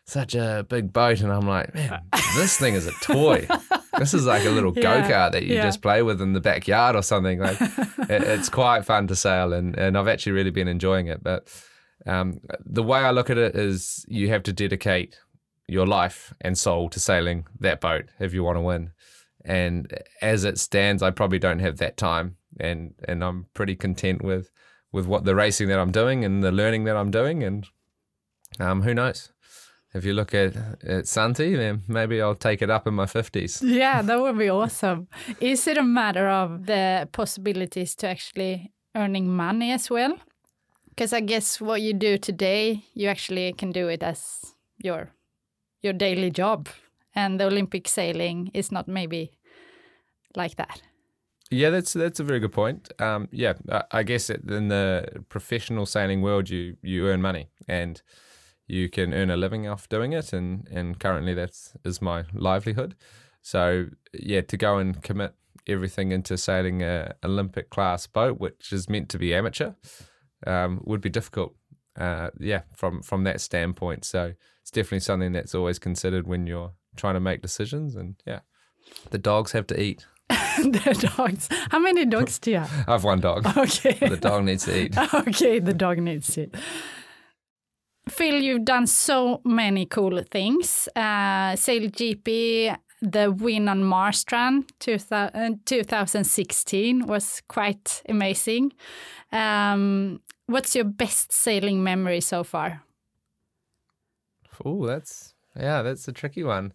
such a big boat," and I'm like, "Man, this thing is a toy. this is like a little Yeah, go kart that you yeah. just play with in the backyard or something." Like, it, it's quite fun to sail, and and I've actually really been enjoying it. But um, the way I look at it is, you have to dedicate your life and soul to sailing that boat if you want to win. And as it stands, I probably don't have that time, and and I'm pretty content with with what the racing that I'm doing and the learning that I'm doing. And um, who knows? If you look at at Santi, then maybe I'll take it up in my fifties. Yeah, that would be awesome. Is it a matter of the possibilities to actually earning money as well? Because I guess what you do today, you actually can do it as your your daily job, and the Olympic sailing is not maybe like that. Yeah, that's that's a very good point. Um, yeah, I, guess in the professional sailing world, you you earn money and you can earn a living off doing it, and and currently that's is my livelihood. So yeah, to go and commit everything into sailing a Olympic class boat, which is meant to be amateur, um, would be difficult. Uh, yeah, from from that standpoint. So it's definitely something that's always considered when you're trying to make decisions. And yeah, the dogs have to eat. the dogs. How many dogs do you have? I have one dog. Okay. the dog needs to eat. okay, the dog needs it. Phil, you've done so many cool things. Uh, Sail GP, the win on Marstrand 2000, uh, 2016 was quite amazing. Um, what's your best sailing memory so far? Oh, that's yeah, that's a tricky one.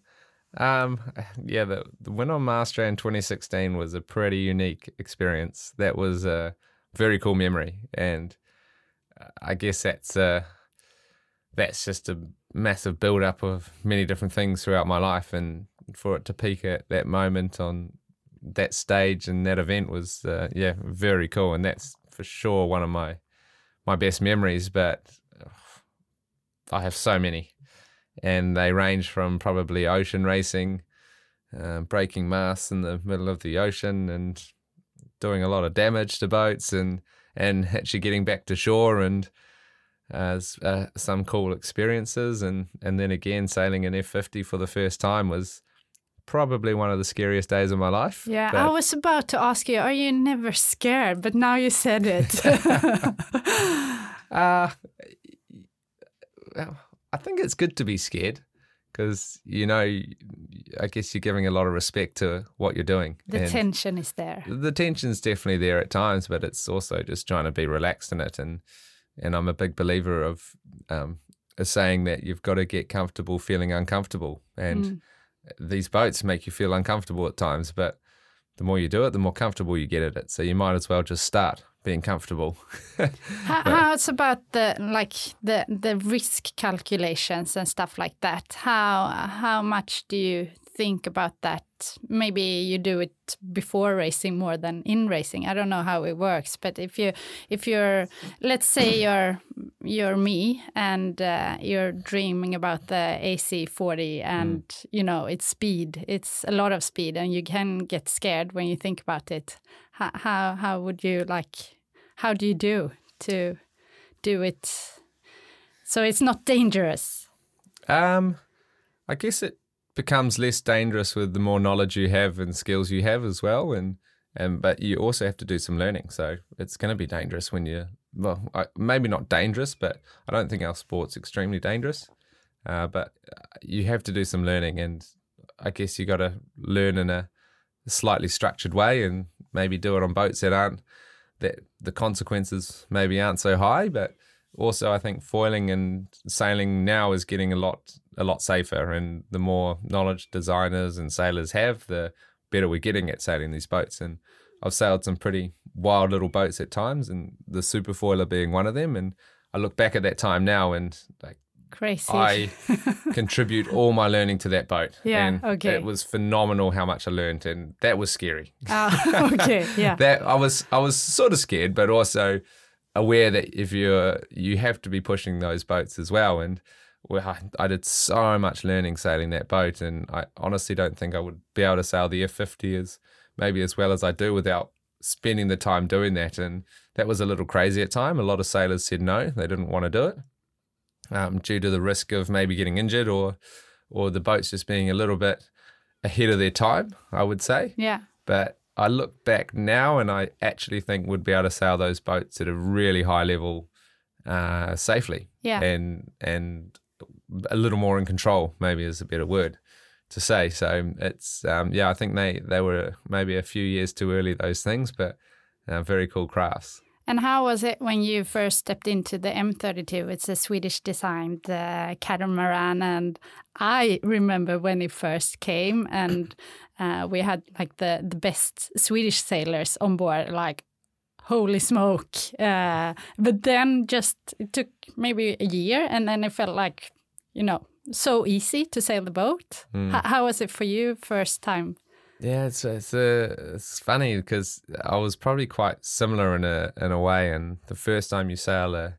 Um, yeah, the, the win on Marstrand 2016 was a pretty unique experience. That was a very cool memory, and uh, I guess that's uh, that's just a massive build up of many different things throughout my life, and for it to peak at that moment on that stage and that event was uh, yeah very cool, and that's for sure one of my my best memories. But I have so many. And they range from probably ocean racing, uh, breaking masts in the middle of the ocean, and doing a lot of damage to boats, and and actually getting back to shore, and uh, uh, some cool experiences, and and then again sailing an F fifty for the first time was probably one of the scariest days of my life. Yeah, I was about to ask you, are you never scared? But now you said it. Uh, I think it's good to be scared because, you know, I guess you're giving a lot of respect to what you're doing. the And tension is there. The tension's definitely there at times, but it's also just trying to be relaxed in it. And, and I'm a big believer of um, a saying that you've got to get comfortable feeling uncomfortable. And Mm. These boats make you feel uncomfortable at times, but the more you do it, the more comfortable you get at it. So you might as well just start being comfortable. How, how's about the like the the risk calculations and stuff like that? How how much do you think about that? Maybe you do it before racing more than in racing. I don't know how it works, but if you if you're let's say you're you're me and uh, you're dreaming about the AC40 and you know it's speed, it's a lot of speed, and you can get scared when you think about it. How how, how would you like? How do you do to do it so it's not dangerous? Um, I guess it becomes less dangerous with the more knowledge you have and skills you have as well, and and but you also have to do some learning. So it's going to be dangerous when you well, I, maybe not dangerous, but I don't think our sport's extremely dangerous. Uh, but you have to do some learning, and I guess you got to learn in a slightly structured way, and maybe do it on boats that aren't that the consequences maybe aren't so high, but also I think foiling and sailing now is getting a lot a lot safer and the more knowledge designers and sailors have the better we're getting at sailing these boats and I've sailed some pretty wild little boats at times and the super foiler being one of them and I look back at that time now and like Crazy. I contribute all my learning to that boat Yeah, and okay. it was phenomenal how much I learned and that was scary Ah, okay, yeah. that I was I was sort of scared, but also aware that if you're you have to be pushing those boats as well. And well, I, I did so much learning sailing that boat, and I honestly don't think I would be able to sail the F50 as maybe as well as I do without spending the time doing that. And that was a little crazy at time. A lot of sailors said no, they didn't want to do it um, due to the risk of maybe getting injured or or the boats just being a little bit ahead of their time. I would say. Yeah. But I look back now, and I actually think we'd be able to sail those boats at a really high level uh, safely. Yeah. And and a little more in control, maybe is a better word to say. So it's um, yeah, I think they they were maybe a few years too early those things, but uh, very cool crafts. And how was it when you first stepped into the M32? It's a Swedish designed uh, catamaran. And I remember when it first came, and uh, we had like the, the best Swedish sailors on board, like, holy smoke. Uh, but then just it took maybe a year, and then it felt like, you know, so easy to sail the boat. Mm. H- how was it for you first time? Yeah, it's it's uh, it's funny because I was probably quite similar in a in a way. And the first time you sail a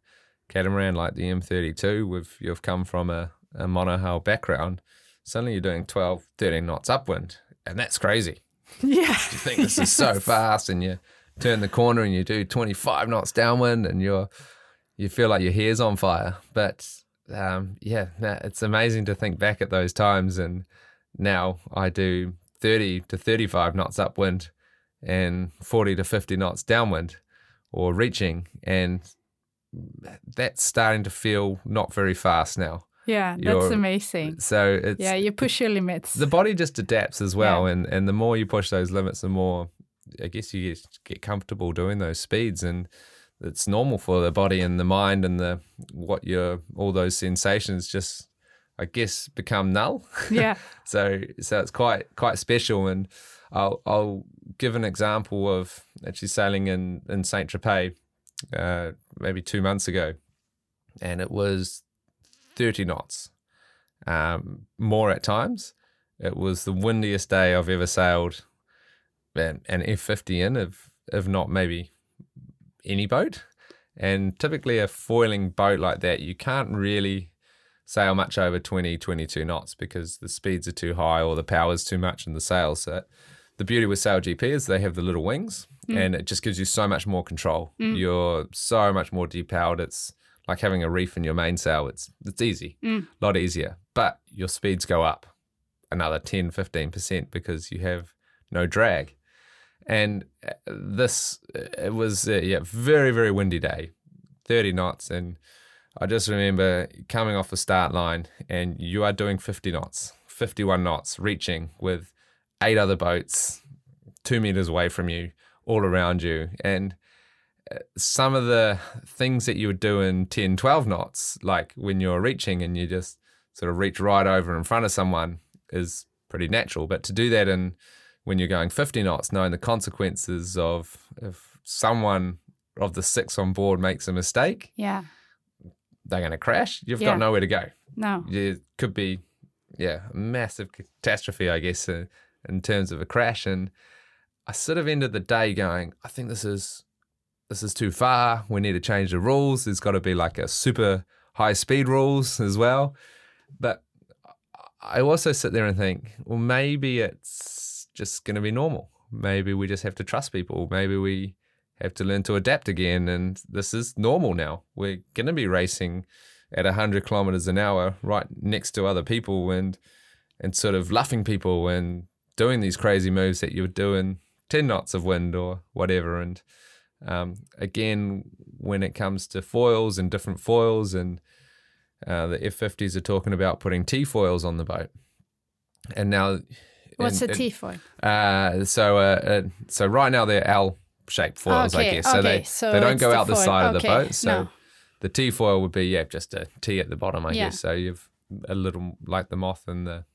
catamaran like the M32, with you've come from a, a monohull background, suddenly you're doing 12, 13 knots upwind, and that's crazy. Yeah. You think this is so fast, and you turn the corner and you do 25 knots downwind, and you're you feel like your hair's on fire. But um, yeah, it's amazing to think back at those times, and now I do 30 to 35 knots upwind and 40 to 50 knots downwind or reaching. And that's starting to feel not very fast now. Yeah, that's You're- amazing. So it's Yeah, you push your limits. the body just adapts as well. Yeah. And, and the more you push those limits, the more I guess you get, get comfortable doing those speeds. And it's normal for the body and the mind and the what your all those sensations just I guess become null. yeah. So so it's quite quite special, and I'll I'll give an example of actually sailing in in Saint Tropez, uh, maybe two months ago, and it was thirty knots, um, more at times. It was the windiest day I've ever sailed, an, an F fifty in, if if not maybe any boat. And typically a foiling boat like that, you can't really sail much over 20, 22 knots because the speeds are too high or the power's too much in the sail. So the beauty with Sail GP is they have the little wings mm. and it just gives you so much more control. Mm. You're so much more depowered. It's like having a reef in your mainsail. It's it's easy, a lot easier. But your speeds go up another 10, 15% because you have no drag. And uh, this, uh, it was a yeah, very, very windy day, 30 knots. And I just remember coming off the start line and you are doing 50 knots, 51 knots, reaching with eight other boats two meters away from you, all around you. And uh, some of the things that you would do in 10, 12 knots, like when you're reaching and you just sort of reach right over in front of someone, is pretty natural. But to do that in when you're going 50 knots, knowing the consequences of if someone of the six on board makes a mistake, Yeah. They're going to crash. You've Yeah. got nowhere to go. No. It could be, yeah, a massive catastrophe, I guess, uh, in terms of a crash. And I sort of ended the day going, I think this is this is too far. We need to change the rules. There's got to be like a super high speed rules as well. But I also sit there and think, well, maybe it's just going to be normal. Maybe we just have to trust people. Maybe we have to learn to adapt again. And this is normal now. We're going to be racing at 100 kilometers an hour right next to other people and and sort of luffing people and doing these crazy moves that you would do in 10 knots of wind or whatever. And um, again, when it comes to foils and different foils, and uh, the F50s are talking about putting T foils on the boat. And now, What's and- a and- foil? uh, so, uh, uh, so right now they're L-shaped foils, I Okay, guess. So okay, they so they don't go the out the foil. side of the boat. So no. the T foil would be yeah, just a T at the bottom, I Yeah. guess. So you've a little like the moth and the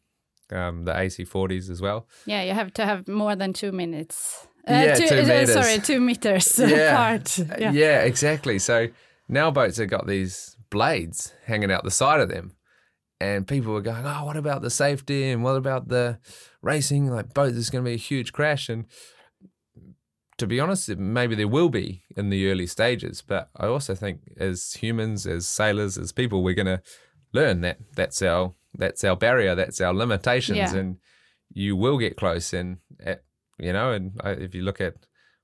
um, the AC40s as well. Yeah, you have to have more than two minutes. Uh, Yeah, two, two uh, meters. sorry, two meters Yeah. apart. Yeah. Yeah. exactly. So now boats have got these blades hanging out the side of them. And people were going, oh, what about the safety? And what about the racing? Like, boat, there's going to be a huge crash. And to be honest, maybe there will be in the early stages. But I also think as humans, as sailors, as people, we're going to learn that that's our that's our barrier, that's our limitations, Yeah. and you will get close. And at, you know, and I, if you look at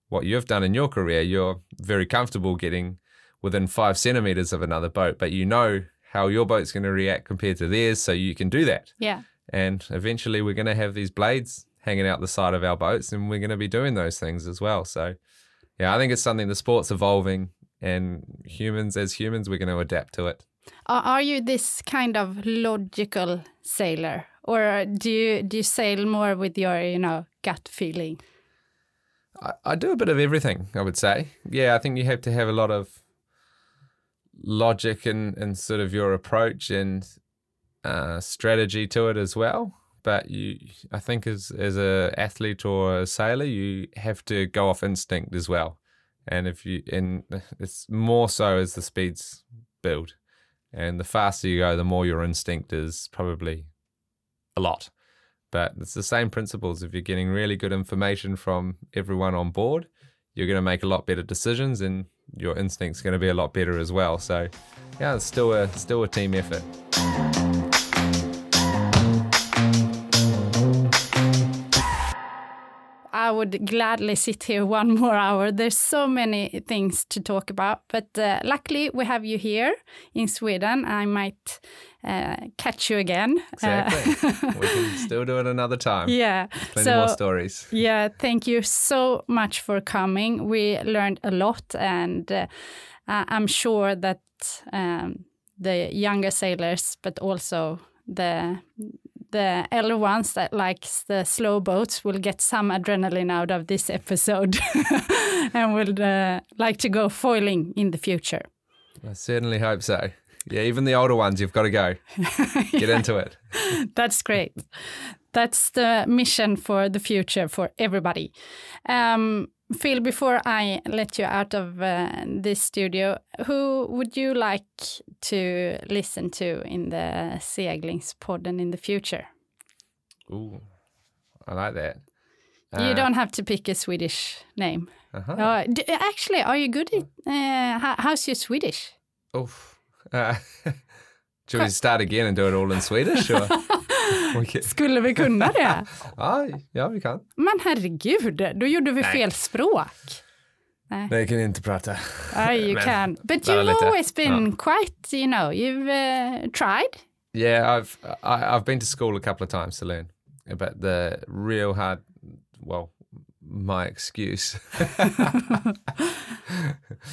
what you've done in your career, you're very comfortable getting within five centimeters of another boat, but you know how your boat's going to react compared to theirs, so you can do that. Yeah. And eventually, we're going to have these blades hanging out the side of our boats, and we're going to be doing those things as well. So, yeah, I think it's something the sport's evolving, and humans, as humans, we're going to adapt to it. Are, you this kind of logical sailor, or do you do you sail more with your you know gut feeling? I, I do a bit of everything, I would say. Yeah, I think you have to have a lot of logic and, and sort of your approach and uh, strategy to it as well. But you, I think, as as a athlete or a sailor, you have to go off instinct as well. And if you, and it's more so as the speeds build, and the faster you go, the more your instinct is probably a lot. But it's the same principles. If you're getting really good information from everyone on board, you're going to make a lot better decisions, and your instinct's going to be a lot better as well. So, yeah, it's still a still a team effort. I would gladly sit here one more hour. There's so many things to talk about, but uh, luckily we have you here in Sweden. I might uh, catch you again. Uh, Exactly. we can still do it another time. yeah. Plenty more stories. Yeah, thank you so much for coming. We learned a lot, and uh, I'm sure that um, the younger sailors, but also the the elder ones that likes the slow boats will get some adrenaline out of this episode and will uh, like to go foiling in the future. I certainly hope so. Yeah, even the older ones, you've got to go. Get into it. That's great. That's the mission for the future for everybody. Um, Phil, before I let you out of uh, this studio, who would you like to listen to in the Seglingspodden in the future? Ooh, I like that. you Uh, don't have to pick a Swedish name. Uh, d- actually, are you good at uh, how, how's your Swedish? Oof. Uh, should we start again and do it all in Swedish? Or? Skulle vi kunna det? ja, vi kan. Men herregud, då gjorde vi fel språk. Nej, kan inte prata. Oh, you Men can. But you've lite. always been quite, you know, you've uh, tried. Yeah, I've I, I've been to school a couple of times to learn, but the real hard, well, my excuse.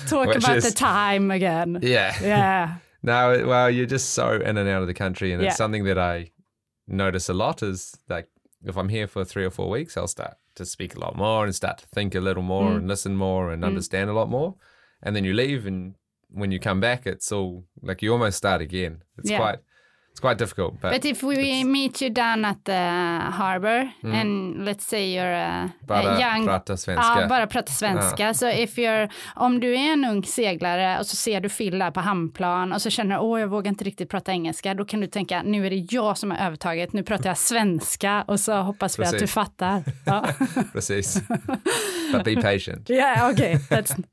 Talk Which about is- the time again. yeah. Yeah. No, well, you're just so in and out of the country, and Yeah. it's something that I notice a lot. Is like if I'm here for three or four weeks, I'll start to speak a lot more and start to think a little more Mm. and listen more and understand a lot more. And then you leave, and when you come back, it's all like you almost start again. It's Yeah. quite it's quite difficult, but, But if we meet you down at the harbor and let's say you're a, a bara young prata svenska. Ja, bara prata svenska. Så if you're, om du är en ung seglare och så ser du Phil där på hamnplan och så känner du åh jag vågar inte riktigt prata engelska. Då kan du tänka nu är det jag som har övertaget, nu pratar jag svenska och så hoppas vi att du fattar. Ja. Precis. but be patient. Yeah, okay. That's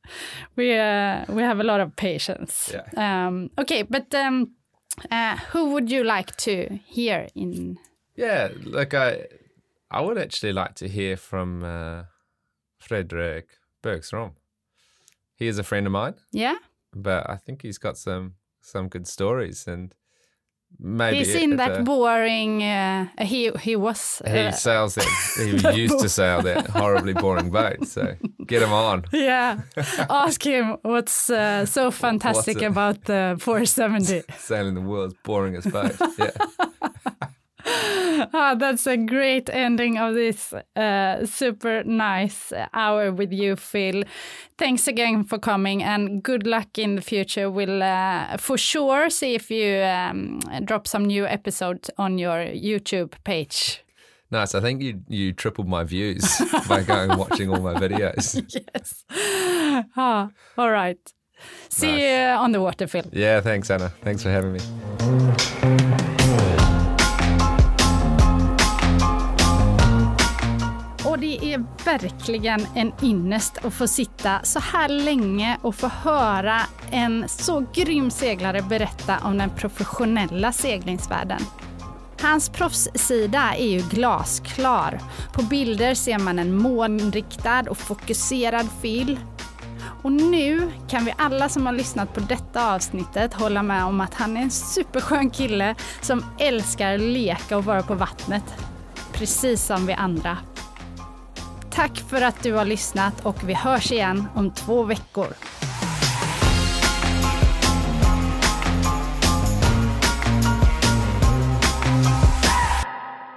we uh, we have a lot of patience. Yeah. Um, okay, but um, uh, who would you like to hear in? Yeah, like I, I would actually like to hear from uh, Fredrik Bergstrom. He is a friend of mine, Yeah, but I think he's got some some good stories, and maybe he's in that uh, boring. Uh, he he was. he uh, sails that. He used to sail that horribly boring boat. So get him on. yeah, ask him what's uh, so fantastic it? about the 470. Sailing the world's boringest boat. Yeah. ah, that's a great ending of this uh, super nice hour with you, Phil. Thanks again for coming and good luck in the future. We'll uh, for sure see if you um, drop some new episodes on your YouTube page. Nice. I think you you tripled my views by going and watching all my videos. Yes. Ah, all right. See Nice. you on the water, Phil. Yeah. Thanks, Anna. Thanks for having me. Det är verkligen en ynnest att få sitta så här länge och få höra en så grym seglare berätta om den professionella seglingsvärlden. Hans proffssida är ju glasklar. På bilder ser man en målinriktad och fokuserad Phil. Och nu kan vi alla som har lyssnat på detta avsnittet hålla med om att han är en superskön kille som älskar att leka och vara på vattnet. Precis som vi andra. Tack för att du har lyssnat och vi hörs igen om två veckor.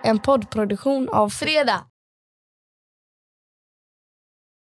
En poddproduktion av Fredag.